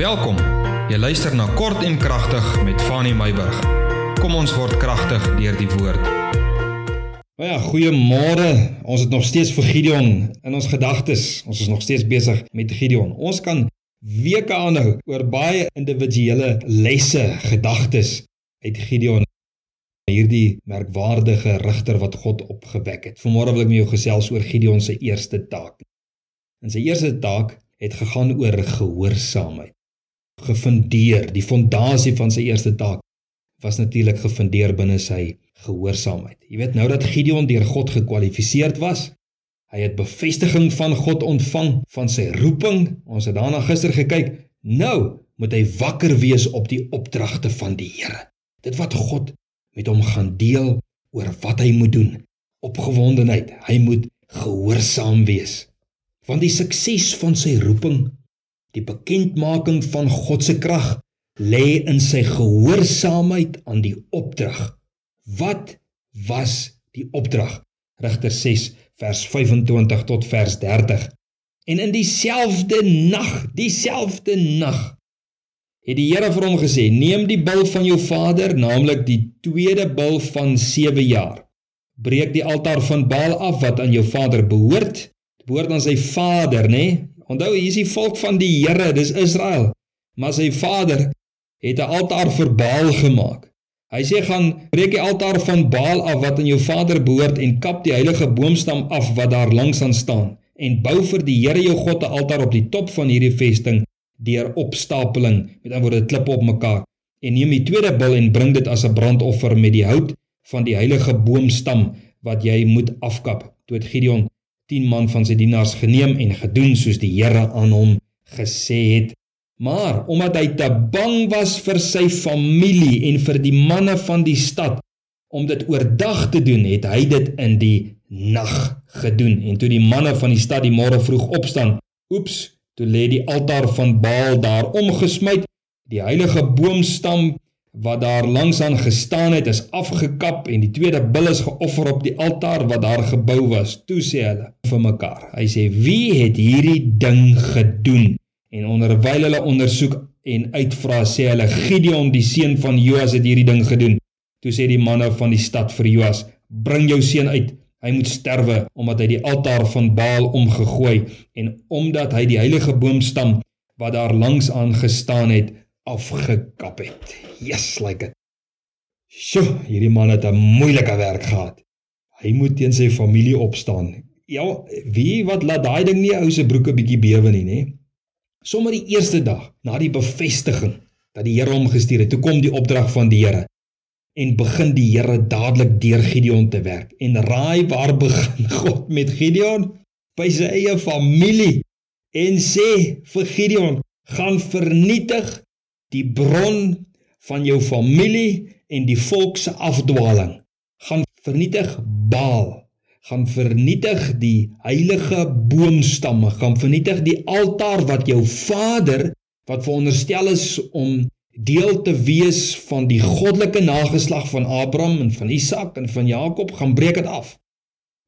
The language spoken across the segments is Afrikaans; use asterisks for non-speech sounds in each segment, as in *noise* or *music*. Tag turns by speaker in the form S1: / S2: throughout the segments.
S1: Welkom. Jy luister na Kort en Kragtig met Fanny Meyburg. Kom ons word kragtig deur die woord.
S2: Nou ja, goeiemôre. Ons het nog steeds vir Gideon in ons gedagtes. Ons is nog steeds besig met Gideon. Ons kan weke aanhou oor baie individuele lesse, gedagtes uit Gideon hierdie merkwaardige rigter wat God opgewek het. Vanmôre wil ek met jou gesels oor Gideon se eerste taak. En sy eerste taak het gegaan oor gehoorsaamheid gefundeer. Die fondasie van sy eerste taak was natuurlik gefundeer binne sy gehoorsaamheid. Jy weet nou dat Gideon deur God gekwalifiseer was, hy het bevestiging van God ontvang van sy roeping. Ons het daarna gister gekyk. Nou moet hy wakker wees op die opdragte van die Here. Dit wat God met hom gaan deel oor wat hy moet doen. Opgewondenheid. Hy moet gehoorsaam wees. Want die sukses van sy roeping Die bekendmaking van God se krag lê in sy gehoorsaamheid aan die opdrag. Wat was die opdrag? Rigter 6 vers 25 tot vers 30. En in dieselfde nag, dieselfde nag het die Here vir hom gesê: "Neem die bil van jou vader, naamlik die tweede bil van 7 jaar. Breek die altaar van Baal af wat aan jou vader behoort." Dit behoort aan sy vader, nê? Nee? Onthou, hier is die volk van die Here, dis Israel. Maar sy vader het 'n altaar vir Baal gemaak. Hy sê gaan breek die altaar van Baal af wat aan jou vader behoort en kap die heilige boomstam af wat daar langs aan staan en bou vir die Here jou God 'n altaar op die top van hierdie vesting deur opstapeling met ander woorde klippe op mekaar en neem die tweede bil en bring dit as 'n brandoffer met die hout van die heilige boomstam wat jy moet afkap. Toe het Gideon 10 man van sy dienaars geneem en gedoen soos die Here aan hom gesê het. Maar omdat hy te bang was vir sy familie en vir die manne van die stad om dit oordag te doen, het hy dit in die nag gedoen. En toe die manne van die stad die môre vroeg opstaan, oeps, toe lê die altaar van Baal daar omgesmy, die heilige boomstam wat daar langs aan gestaan het is afgekap en die tweede bil is geoffer op die altaar wat daar gebou was. Toe sê hulle vir mekaar. Hy sê: "Wie het hierdie ding gedoen?" En onderwyl hulle ondersoek en uitvra sê hulle: "Gideon, die seun van Joas het hierdie ding gedoen." Toe sê die manne van die stad vir Joas: "Bring jou seun uit. Hy moet sterwe omdat hy die altaar van Baal omgegooi en omdat hy die heilige boomstam wat daar langs aan gestaan het afgekap het. Yes, like it. Sjoe, hierdie man het 'n moeilike werk gehad. Hy moet teen sy familie opstaan. Ja, wie wat laat daai ding nie ou se broeke bietjie bewe nie, nê? Sommige die eerste dag na die bevestiging dat die Here hom gestuur het, toe kom die opdrag van die Here en begin die Here dadelik deur Gideon te werk. En raai waar begin *laughs* God met Gideon? By sy eie familie en sê vir Gideon, gaan vernietig die bron van jou familie en die volk se afdwaling. Gaan vernietig Baal. Gaan vernietig die heilige boomstamme. Gaan vernietig die altaar wat jou vader wat veronderstel is om deel te wees van die goddelike nageslag van Abraham en van Isak en van Jakob gaan breek dit af.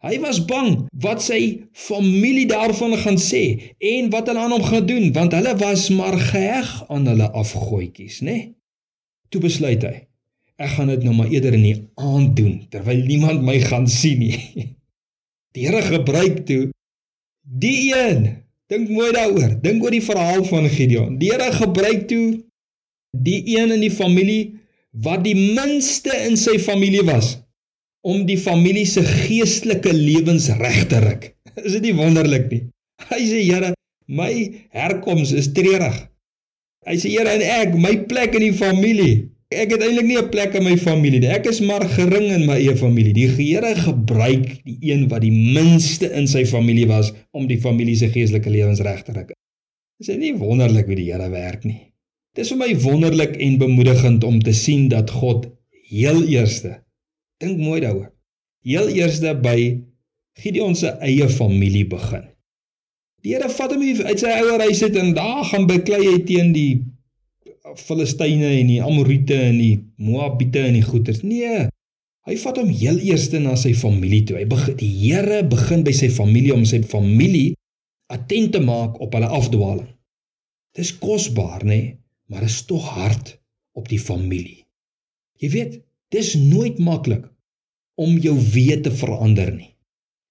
S2: Hy was bang wat sy familie daarvan gaan sê en wat hulle aan hom gaan doen want hulle was maar geheg aan hulle afgoetjies, né? Nee? Toe besluit hy, ek gaan dit nou maar eerder in die aand doen terwyl niemand my gaan sien nie. *laughs* Die Here gebruik toe die een. Dink mooi daaroor. Dink oor die verhaal van Gideon. Die Here gebruik toe die een in die familie wat die minste in sy familie was om die familie se geestelike lewens reg te ruk. *laughs* Is dit nie wonderlik nie? Hy sê Here, my herkoms is treurig. Hy sê Here en ek, my plek in die familie. Ek het eintlik nie 'n plek in my familie nie. Ek is maar gering in my eie familie. Die Here gebruik die een wat die minste in sy familie was om die familie se geestelike lewens reg te ruk. Is dit nie wonderlik hoe die Here werk nie? Dit is vir my wonderlik en bemoedigend om te sien dat God heel eerste Dink mooi daaroor. Heel eerste by Gideon se eie familie begin. Die Here vat hom uit sy ouer huis uit en daar gaan beklei hy teen die Filistyne en die Amorite en die Moabite en die goeters. Nee. Hy vat hom heel eerste na sy familie toe. Hy begin die Here begin by sy familie om sy familie attent te maak op hulle afdwaling. Dis kosbaar, nê, nee, maar is tog hard op die familie. Jy weet, dis nooit maklik om jou wete te verander nie.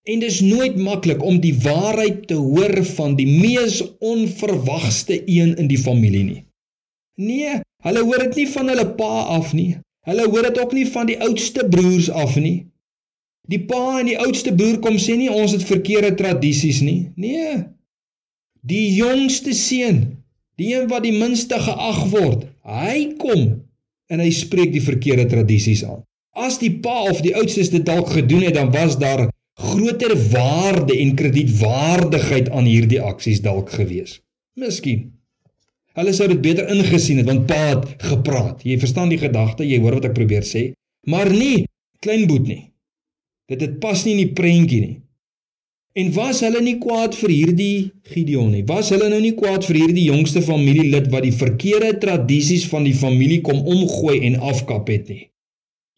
S2: En dis nooit maklik om die waarheid te hoor van die mees onverwagste een in die familie nie. Nee, hulle hoor dit nie van hulle pa af nie. Hulle hoor dit ook nie van die oudste broers af nie. Die pa en die oudste broer kom sê nie ons het verkeerde tradisies nie. Nee. Die jongste seun, die een wat die minste geag word, hy kom en hy spreek die verkeerde tradisies aan. As die pa of die oudstes dit dalk gedoen het, dan was daar groter waarde en kredietwaardigheid aan hierdie aksies dalk gewees. Miskien. Hulle sou dit beter ingesien het want pa het gepraat. Jy verstaan die gedagte, jy hoor wat ek probeer sê, maar nie kleinboet nie. Dit het pas nie in die prentjie nie. En was hulle nie kwaad vir hierdie Gideon nie? Was hulle nou nie kwaad vir hierdie jongste familielid wat die verkeerde tradisies van die familie kom omgooi en afkap het nie?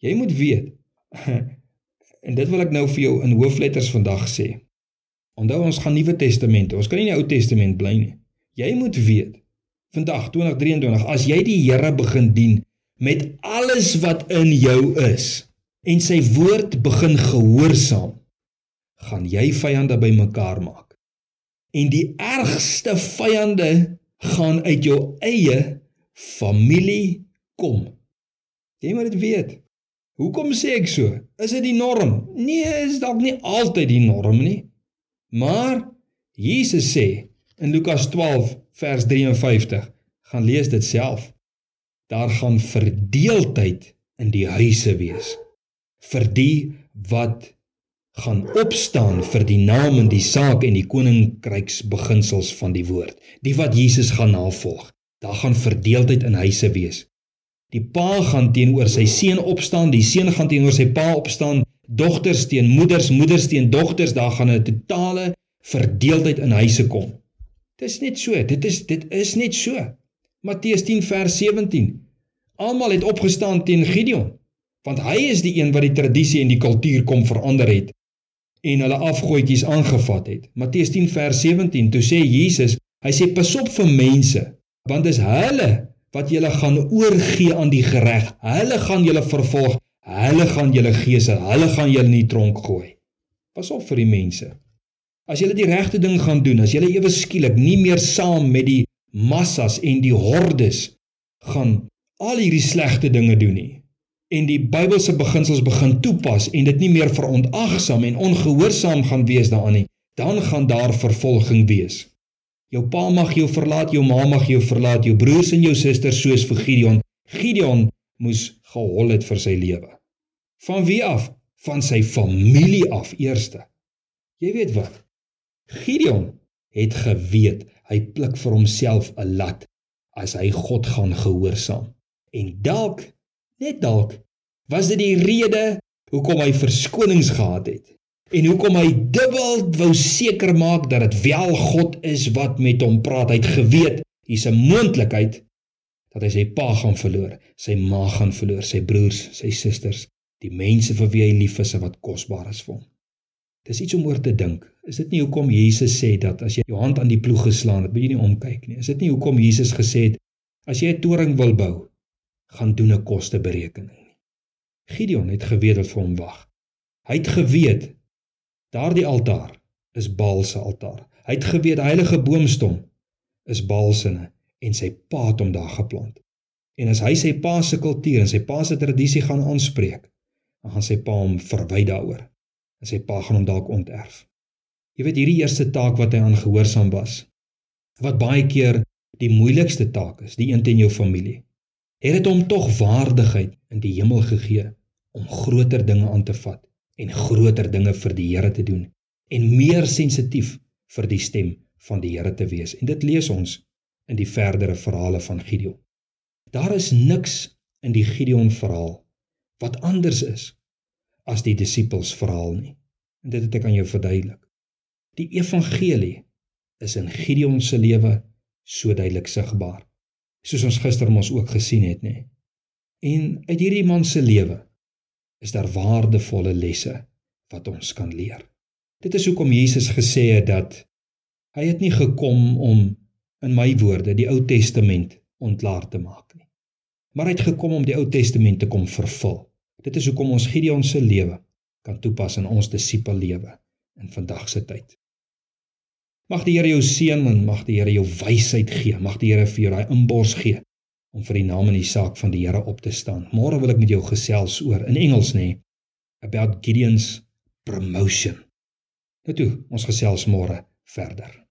S2: Jy moet weet. *laughs* En dit wil ek nou vir jou in hoofletters vandag sê. Onthou ons gaan Nuwe Testament. Ons kan nie in die Ou Testament bly nie. Jy moet weet. Vandag 2023, as jy die Here begin dien met alles wat in jou is en sy woord begin gehoorsaam, gaan jy vyande bymekaar maak. En die ergste vyande gaan uit jou eie familie kom. Jy moet dit weet. Hoekom sê ek so? Is dit die norm? Nee, is dalk nie altyd die norm nie. Maar Jesus sê in Lukas 12 vers 53, gaan lees dit self. Daar gaan verdeeldheid in die huise wees vir die wat gaan opstaan vir die naam en die saak en die koninkryks beginsels van die woord. Die wat Jesus gaan navolg. Daar gaan verdeeldheid in huise wees. Die pa gaan teenoor sy seun opstaan, die seun gaan teenoor sy pa opstaan, dogters teen moeders, moeders teen dogters, daar gaan 'n totale verdeeldheid in huise kom. Dit is net so, dit is dit is net so. Matteus 10 vers 17. Almal het opgestaan teen Gideon, want hy is die een wat die tradisie en die kultuur kom verander het en hulle afgoetjies aangevat het. Matteus 10 vers 17. Toe sê Jesus, hy sê pas op vir mense, want dis hulle wat julle gaan oorgee aan die gereg. Hulle gaan julle vervolg. Hulle gaan julle geesel. Hulle gaan julle in die tronk gooi. Pas op vir die mense. As julle die regte ding gaan doen, as julle ewe skielik nie meer saam met die massas en die hordes gaan al hierdie slegte dinge doen nie en die Bybelse beginsels begin toepas en dit nie meer verontagsaam en ongehoorsaam gaan wees daaraan nie, dan gaan daar vervolging wees. Jou pa mag jou verlaat, jou ma mag jou verlaat, jou broers en jou susters soos vir Gideon. Gideon moes gehol het vir sy lewe. Van wie af? Van sy familie af eerste. Jy weet wat? Gideon het geweet hy pluk vir homself 'n lat as hy God gaan gehoorsaam. En dalk, net dalk, was dit die rede hoekom hy verskonings gehad het en hoekom hy dubbel wou seker maak dat dit wel God is wat met hom praat. Hy het geweet hier's 'n moontlikheid dat hy sy pa gaan verloor, sy ma gaan verloor, sy broers, sy susters, die mense vir wie hy lief is en wat kosbaar is vir hom. Dis iets om oor te dink. Is dit nie hoekom Jesus sê dat as jy jou hand aan die ploeg geslaan het, moet jy nie omkyk nie? Is dit nie hoekom Jesus gesê het as jy 'n toring wil bou, gaan doen 'n kosteberekening nie? Gideon het geweet wat vir hom wag. Hy het geweet Daardie altaar is Baal se altaar. Hy het geweet heilige boomstam is Baal se en sy pa het hom daar geplant. En as hy sy pa se kultuur en sy pa se tradisie gaan aanspreek, dan gaan sy pa hom verwy daaroor. En sy pa gaan hom dalk onterf. Jy weet hierdie eerste taak wat hy aangehoorsaam was, wat baie keer die moeilikste taak is, die een teen jou familie. Het dit hom tog waardigheid in die hemel gegee om groter dinge aan te vat en groter dinge vir die Here te doen en meer sensitief vir die stem van die Here te wees. En dit lees ons in die verdere verhale van Gideon. Daar is niks in die Gideon verhaal wat anders is as die disippels verhaal nie. En dit het ek aan jou verduidelik. Die evangelie is in Gideon se lewe so duidelik sigbaar. Soos ons gister mos ook gesien het, nê. En uit hierdie man se lewe is daar waardevolle lesse wat ons kan leer. Dit is hoekom Jesus gesê het dat hy het nie gekom om in my woorde die Ou Testament ontlaar te maak nie. Maar hy het gekom om die Ou Testament te kom vervul. Dit is hoekom ons Gideon se lewe kan toepas in ons disipel lewe in vandag se tyd. Mag die Here jou seën en mag die Here jou wysheid gee. Mag die Here vir jou daai inbors gee om vir die naam en die saak van die Here op te staan. Môre wil ek met jou gesels oor in Engels nê about Gideon's promotion. Nou toe, ons gesels môre verder.